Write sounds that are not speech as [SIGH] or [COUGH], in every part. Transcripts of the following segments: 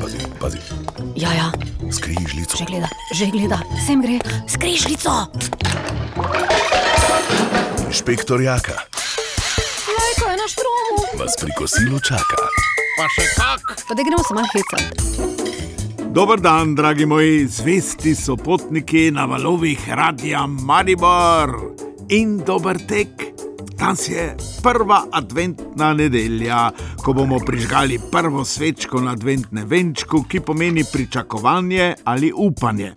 Pazi, pazi, Ja, ja, skrižljico. že gleda, že gleda, sem gre, skrižljico. Inšpektor Jaka Lajko je na štromu. vas pri kosilu čaka. Pa še kak. Pa da gremo se malo hecati. Dober dan, dragi moji zvesti sopotniki na valovih radia Maribor in dober tek. Danes je prva adventna nedelja, ko bomo prižgali prvo svečko na adventnem venčku, ki pomeni pričakovanje ali upanje.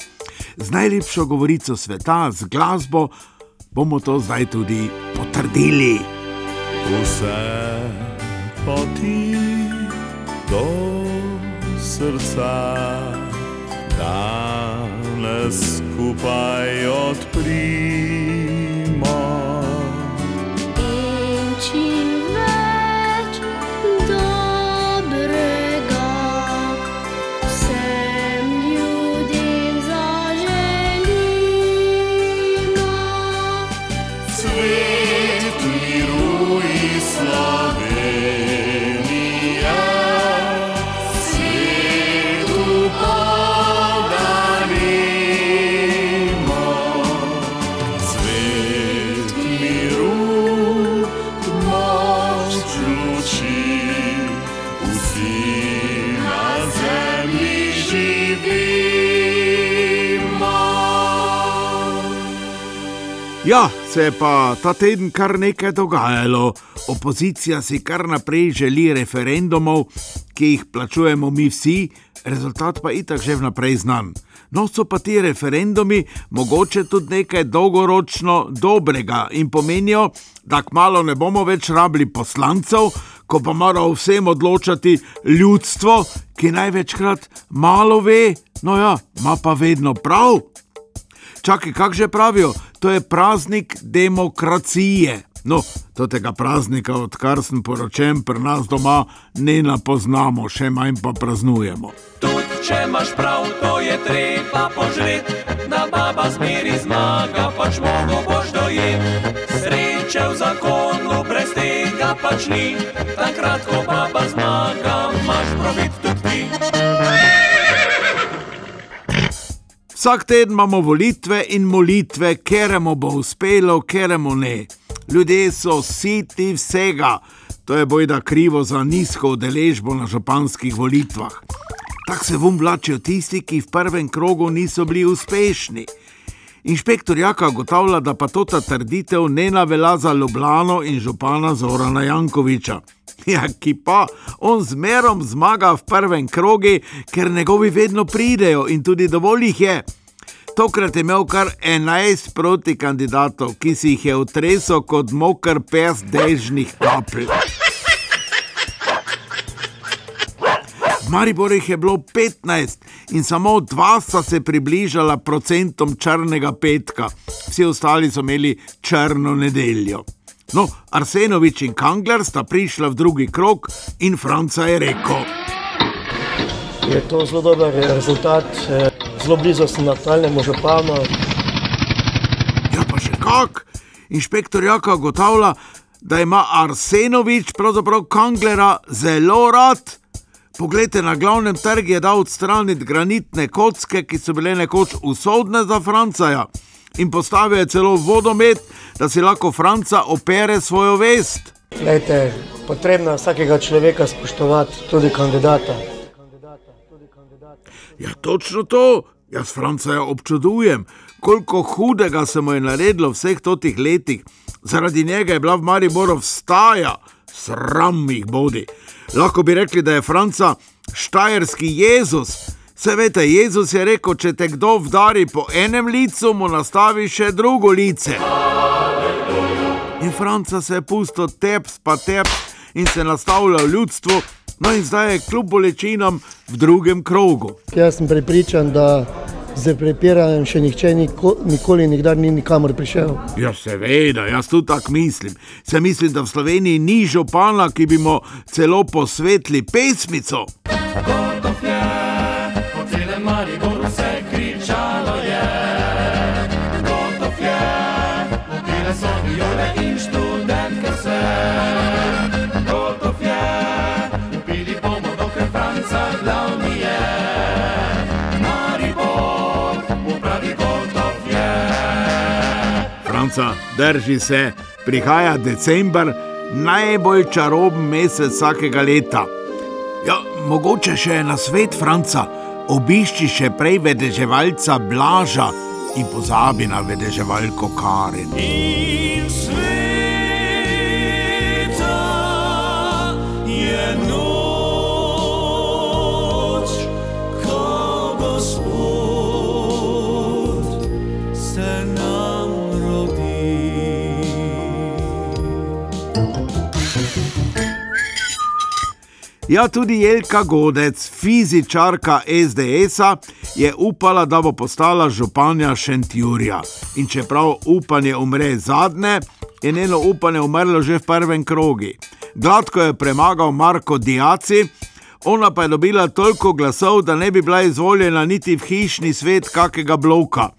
Z najlepšo govorico sveta, z glasbo, bomo to zdaj tudi potrdili. Vse poti do srca, danes skupaj odprimo. Ja, se je pa ta teden kar nekaj dogajalo. Opozicija si kar naprej želi referendumov, ki jih plačujemo mi vsi, rezultat pa itak že vnaprej znan. No, so pa ti referendumi mogoče tudi nekaj dolgoročno dobrega in pomenijo, da kmalo ne bomo več rabili poslancev, ko pa mora o vsem odločati ljudstvo, ki največkrat malo ve, no ja, ima pa vedno prav. Čakaj, kako že pravijo, to je praznik demokracije. No, tega praznika, odkar sem poročen, pri nas doma ne napoznamo, še manj pa praznujemo. Tudi če imaš prav, to je treba požret, da baba zmeri zmaga, pač mogo boš dojet. Sreče v zakonu, brez tega pač ni, takrat, ko baba zmaga, imaš profit tudi ti. Vsak teden imamo volitve in molitve, keremo bo uspelo, keremo ne. Ljudje so siti vsega, to je bojda krivo za nizko udeležbo na županskih volitvah. Tako se vum vlačijo tisti, ki v prvem krogu niso bili uspešni. Inšpektor Jaka ugotavlja, da pa to ta trditev ne navela za Ljubljano in župana Zorana Jankoviča. Ja, ki pa on zmerom zmaga v prvem krogu, ker njegovi vedno pridejo in tudi dovolj jih je. Tokrat je imel kar 11 proti kandidatov, ki si jih je utresel kot moker pes dežnih kapelj. V Mariboru jih je bilo 15 in samo dva sta se približala procentom črnega petka, vsi ostali so imeli črno nedeljo. No, Arsenovič in Kangler sta prišla v drugi krok in Franca je rekel: Je to zelo dober rezultat, eh, zelo blizu sem aktualnemu županu. Ja, pa še kak? Inšpektor Jaka ugotavlja, da ima Arsenovič, pravzaprav Kanglera, zelo rad. Poglejte, na glavnem trgu je dal odstraniti granitne kocke, ki so bile nekoč usodne za Francaja. In postavil je celo vodomet, da si lahko Franca opere svojo vest. Lejte, potrebno je vsakega človeka spoštovati, tudi kandidata. Ja, točno to, jaz Franca občudujem, koliko hudega se mu je naredilo v vseh totih letih. Zaradi njega je bila v Mariboru vstaja, sram jih bodi. Lahko bi rekli, da je Franca štajerski Jezus. Se veste, Jezus je rekel, če te kdo vdari po enem licu, mu nastavi še drugo lice. In Franca se je pustil teps, pa teps in se nastavlja v ljudstvu, no in zdaj je kljub bolečinam v drugem krogu. Jaz sem prepričan, da z prepiranjem še nihče niko, nikoli nikdar ni nikamor prišel. Ja, seveda, jaz tudi tako mislim. Se mislim, da v Sloveniji ni župana, ki bi mu celo posvetili pesmico. Gotov je, po celem Mariboru vse Sunca, drži se, prihaja december, najbolj čaroben mesec vsakega leta. Ja, mogoče še na svet, Franca, obišči še prej vedeževalca Blaža in pozabi na vedeževalko Karin. In sveta je Ja, tudi Jelka Godec, fizičarka SDS-a, je upala, da bo postala županja Šentjurja. In čeprav upanje umre zadnje, je njeno upanje umrlo že v prvem krogu. Gladko je premagal Marko Diaci, ona pa je dobila toliko glasov, da ne bi bila izvoljena niti v hišni svet kakega bloka.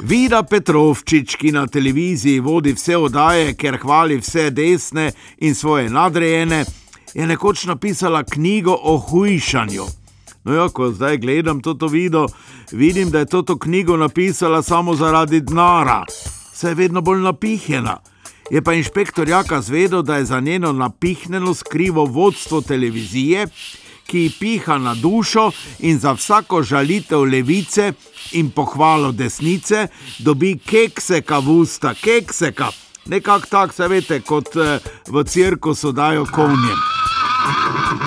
Vida Petrovčič, ki na televiziji vodi vse oddaje, ker hvali vse desne in svoje nadrejene, je nekoč napisala knjigo o hujšanju. No, ja, ko zdaj gledam to video, vidim, da je to knjigo napisala samo zaradi denara, saj je vedno bolj napihnjena. Je pa inšpektor Jaka zvedel, da je za njeno napihnjenost krivo vodstvo televizije, ki piha na dušo in za vsako žalitev levice in pohvalo desnice dobi kekseka v usta, kekseka. Nekako tako veste, kot eh, v cirkusu dajo konjem.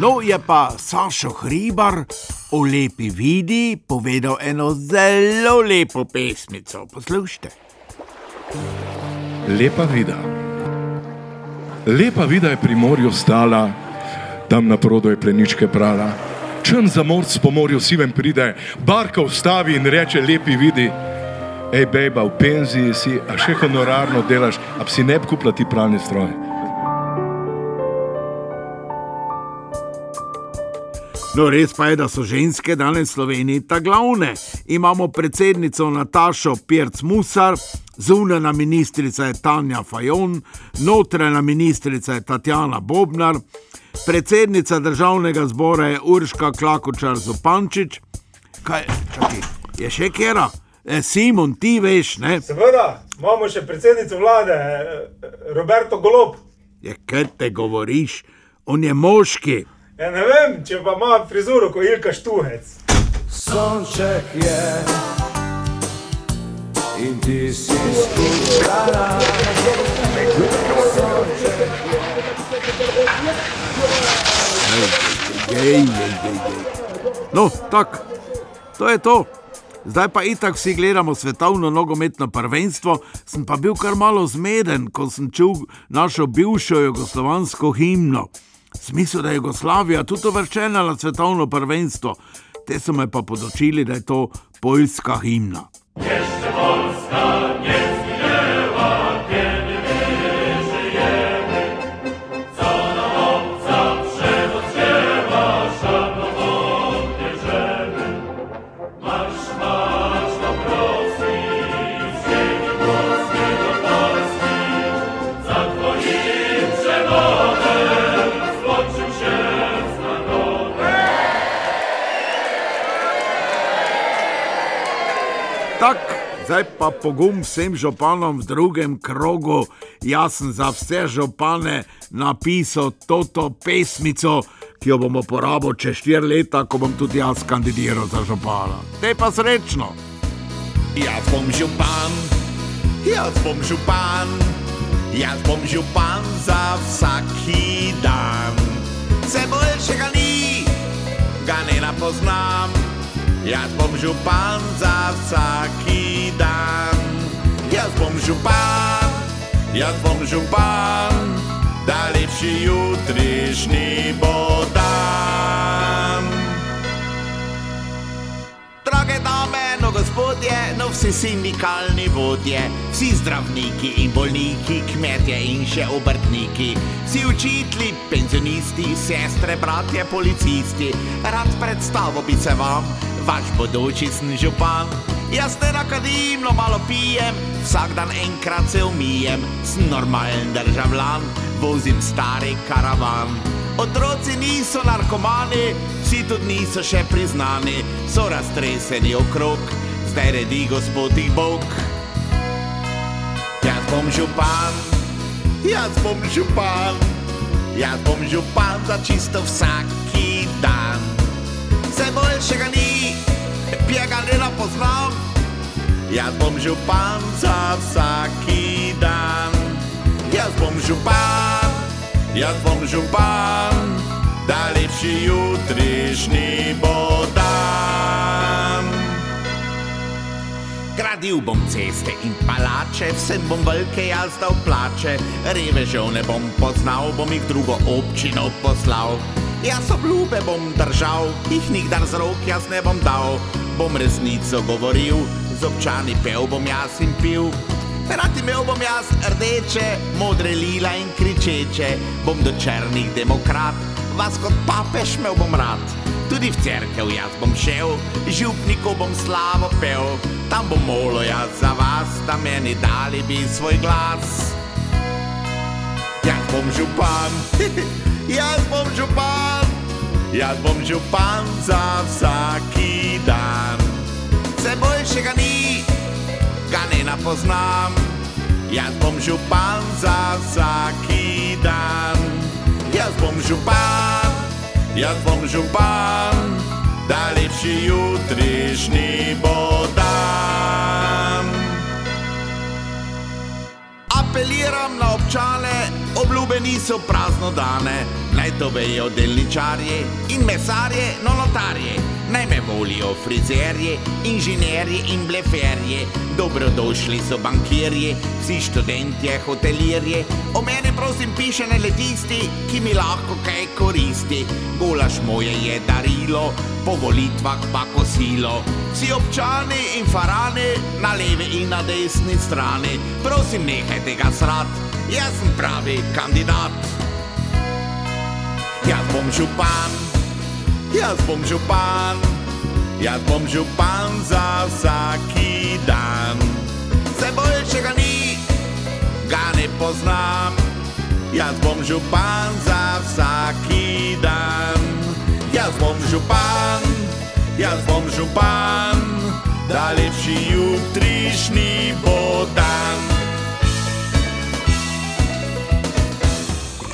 No, je pa Sašo Hribar o lepi vidi povedal eno zelo lepo pesmico. Poslušajte. Lepa vida. Lepa vida je pri morju stala, tam na prodo je pleničke prala. Črn za morc po morju sivem pride, barka ustavi in reče: Lepi vidi. Ej, bejba, v penziji si, a še honorarno delaš, a si ne bi kupila ti pralni stroj. No, res pa je, da so ženske danes v Sloveniji ta glavne. Imamo predsednico Natašo Pirc Musar, zunana ministrica je Tanja Fajon, notranja ministrica je Tatjana Bobnar, predsednica državnega zbora je Urška Klakočar Zopančič. Kaj, čakaj, je še kera? E, Simon, ti veš, ne? Seveda, imamo še predsednico vlade, eh, Roberto Golob. Je kaj te govoriš? On je moški. Ja, ne vem, če pa ima frizuro kot Ilka Štuhec. Sonček je in ti si skušala. Gej, gej, gej, gej. No, tako, to je to. Zdaj pa itak vsi gledamo svetovno nogometno prvenstvo, sem pa bil kar malo zmeden, ko sem čul našo bivšo jugoslovansko himno. Smisel, da je Jugoslavija tudi uvrščena na svetovno prvenstvo, te so me pa podočili, da je to poljska himna. Tako, zdaj pa pogum vsem županom v drugem krogu. Jaz sem za vse župane napisal toto pesmico, ki jo bomo porabili čez štiri leta, ko bom tudi jaz kandidiral za župana. Te pa srečno! Jaz bom župan, jaz bom župan, jaz bom župan za vsaki dan. Vse boljšega ni, ga ne napoznam. Jaz bom župan za vsaki dan. Jaz bom župan, jaz bom župan, da lepši jutrišnji bo dan. Drage dame, no gospodje, no vsi sindikalni vodje, vsi zdravniki in bolniki, kmetje in še obrtniki, vsi učitelji, penzionisti, sestre, bratje, policisti, rad predstavo bi se vam, vaš bodoči sem župan. Jaz ne nakadim, no malo pijem, vsak dan enkrat se umijem, sem normalen državljan, vozim stari karavan. Otroci niso narkomani, vsi tudi niso še priznani, so raztreseni okrog, zdaj redi gospod jih Bog. Jaz bom župan, jaz bom župan, jaz bom župan za čisto vsaki dan. Vse boljšega ni, pjega ne poznam, jaz bom župan za vsaki dan. Jaz bom župan, jaz bom župan, da lepši jutrišnji bo dan. Gradil bom ceste in palače, vsem bom velike jaz dal plače, revežev ne bom poznal, bom jih drugo občino poslal. Jaz obljube bom držal, jih nikdar z rok jaz ne bom dal, bom resnico govoril, z občani pel bom jaz in pil. Rad imel bom jaz rdeče, modre, lila in kričeče, bom do črnih demokrat, vas kot papež imel bom rad. Tudi v cerkev jaz bom šel, župniku bom slavo pel, tam bom molo jaz za vas, da meni dali bi svoj glas. Jaz bom župan, [LAUGHS] jaz bom župan, jaz bom župan za vsaki dan. Vse boljšega ni, ga ne napoznam. Jaz bom župan za vsaki dan. Jaz bom župan, jaz bom župan, da lepši jutrišnji bo dan. Apeliram na občane, obljube niso prazno dane, naj to vejo delničarje in mesarje, no notarje. Naj me volijo frizerje, inženirje in bleferje, dobrodošli so bankirje, vsi študentje, hotelirje. O meni prosim piše ne le tisti, ki mi lahko kaj koristi. Golaš moje je darilo, po volitvah pa kosilo. Vsi občani in farani, na levi in na desni strani, prosim nehaj tega srat, jaz sem pravi kandidat. Jaz bom župan, jaz bom župan, jaz bom župan za vsaki dan. Vse boljšega ni, ga ne poznam, jaz bom župan za vsaki dan. Jaz bom župan, jaz bom župan, da lepši jutrišnji bo dan.